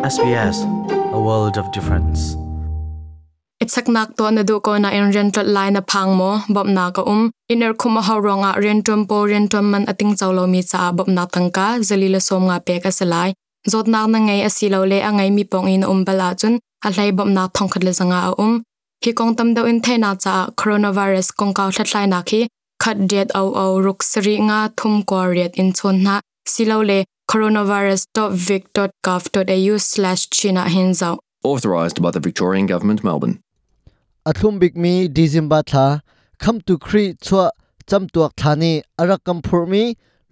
SBS a world of difference. Itsak nak to na du ko na in rental line na phang mo bob na ka um. Iner khuma ha ronga rentum po rentum man ating chawlo mi cha bob na tangka zalila som nga pe ka salai. Zot na na ngai asilo le angai mi pong in um bala chun, a hlai bob na thong khat le zanga a um. Hi kong tam do in the na cha coronavirus kong ka thlai na khi khat diet au au ruk sri nga thum ko riat in chon na silo le coronavirus.vic.gov.au/china hinzau authorised by the Victorian Government, Melbourne. athum bik mi dizimba tha kham tu khri chwa cham tuak thani arakam phurmi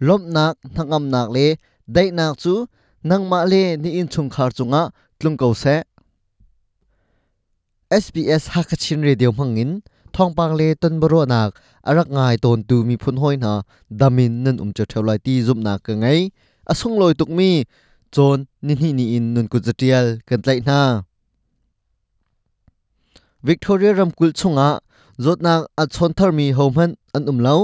lom nak thangam nak le dai nak chu nang ma le ni in chung khar chunga tlung ko se SBS Hakachin Radio mangin thong pang le ton baro nak arak ngai ton tu mi phun hoi na damin nan um cha thaulai ti zum na ka ngai asung loi tuk mi. Chon ni ni ni in nun ku zatial kan lai na Victoria ramkul chunga zotnak a chon thar mi homan an um lo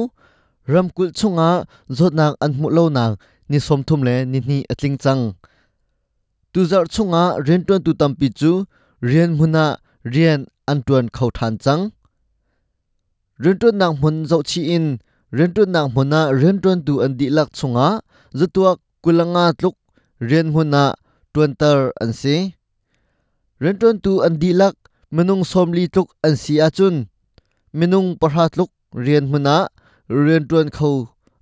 ramkul chunga zotnak an mu lo na, ni som thum le ni ni atling chang. Tu zar chunga ren ton tu tampi chu rian muna rian an tuan khau than chang. Ren ton nang mun zo chi in ren ton nang muna ren ton tu an di lak chunga zatuak kulanga tluk, rian huna tuan an si. Ren ton tu an dilak menung somli tluk an si a chun. Menung parha tluk, rian hmuna rian tuan kho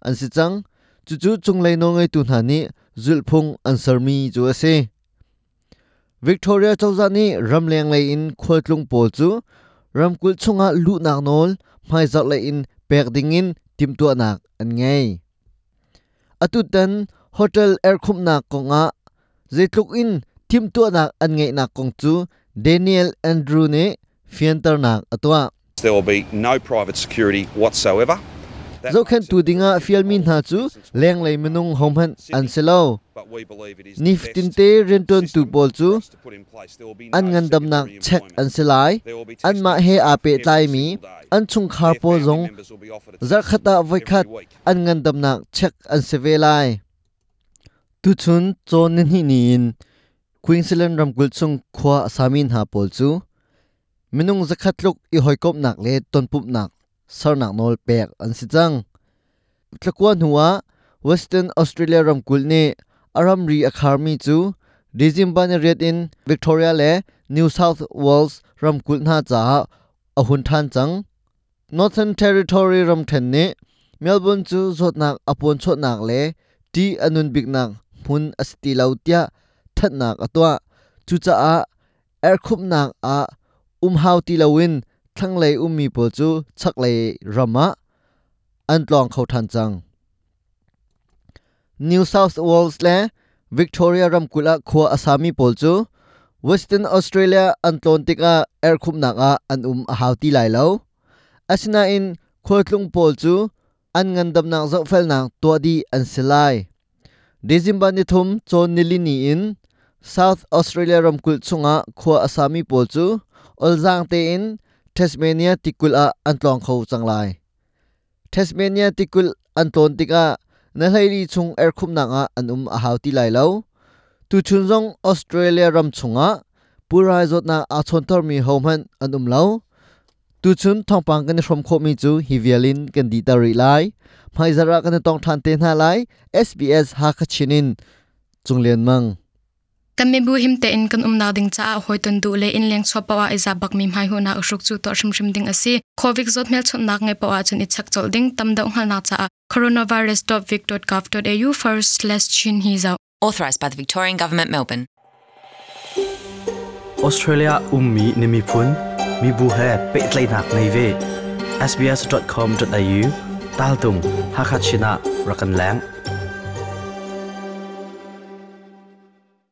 an si chang. Chu chu chung lai no ngai tu na ni zulphung an sarmi chu ase Victoria Chawzani ramleng lai in khwaltlung pol chu. Ramkul chunga lu nak nol mai zak lai in, pek ding in, tim tu an ngai atutan hotel air khum nak konga zeitluk in tim tu nak an ngai nak kong chu Daniel Andrew ne fiantar nak atwa There will be no private security whatsoever. Zo khan tu dinga fial min ha chu leng lei menung hom han an selo ni best te ren ton tu pol chu an ngan dam nak secondary check an selai an ma he a pe tlai mi an chung khar family zong zar khata every khat an ngan dam nak check an seve lai tu chun chon nin hi ni in Queensland ram kul chung khwa samin ha pol chu minung zakhat lok i hoikop nak le ton pup nak sar nak nol pek an si chang tlakwa nuwa Western Australia ram ne, ni aram ri akhar mi chu December ban red in Victoria le New South Wales ram kul na cha ahun than chang Northern Territory ram then ne Melbourne chu zot nak apon chot nak le ti anun big hun asti lautia that nak atwa chu cha a air khup na a um hau ti lawin thlang lei um mi po chu chak lei rama ah. an tlong khau than chang. New South Wales le, Victoria ram kula ah khwa asami pol chu, Western Australia Atlantic a air khup na a, an um a hau ti lai lo. Asina in khortlung pol chu, an ngandam nak zo fel na to di an silai December ni thum chon nili ni in South Australia ramkul chunga khwa asami pol chu olzang te in Tasmania tikul a antlong kho changlai Tasmania tikul anton tika na hlairi chung er khum nanga an um a hauti lai lo tu chun zong Australia ram chunga purai zot na a chon tor mi homan an um lo tu chun thong pang kan from kho mi chu hivialin kan di ta ri lai. Mai zara kan tong than te na lai. SBS ha kha chinin. Chunglen mang. Kan me bu him te in kan um na ding cha hoi ton du le in leng chwa pawa iza bak mi mai hu na usuk chu to shim shim ding asi covid zot mel chun nak nge pawa chun ichak chol ding. Tam da ung na cha coronavirus.vic.gov.au forward slash chin hi zau. Authorised by the Victorian Government, Melbourne. Australia ummi nimi phun mi bu he pe tlai nak nei ve sbs.com.au tal tung rakan lang.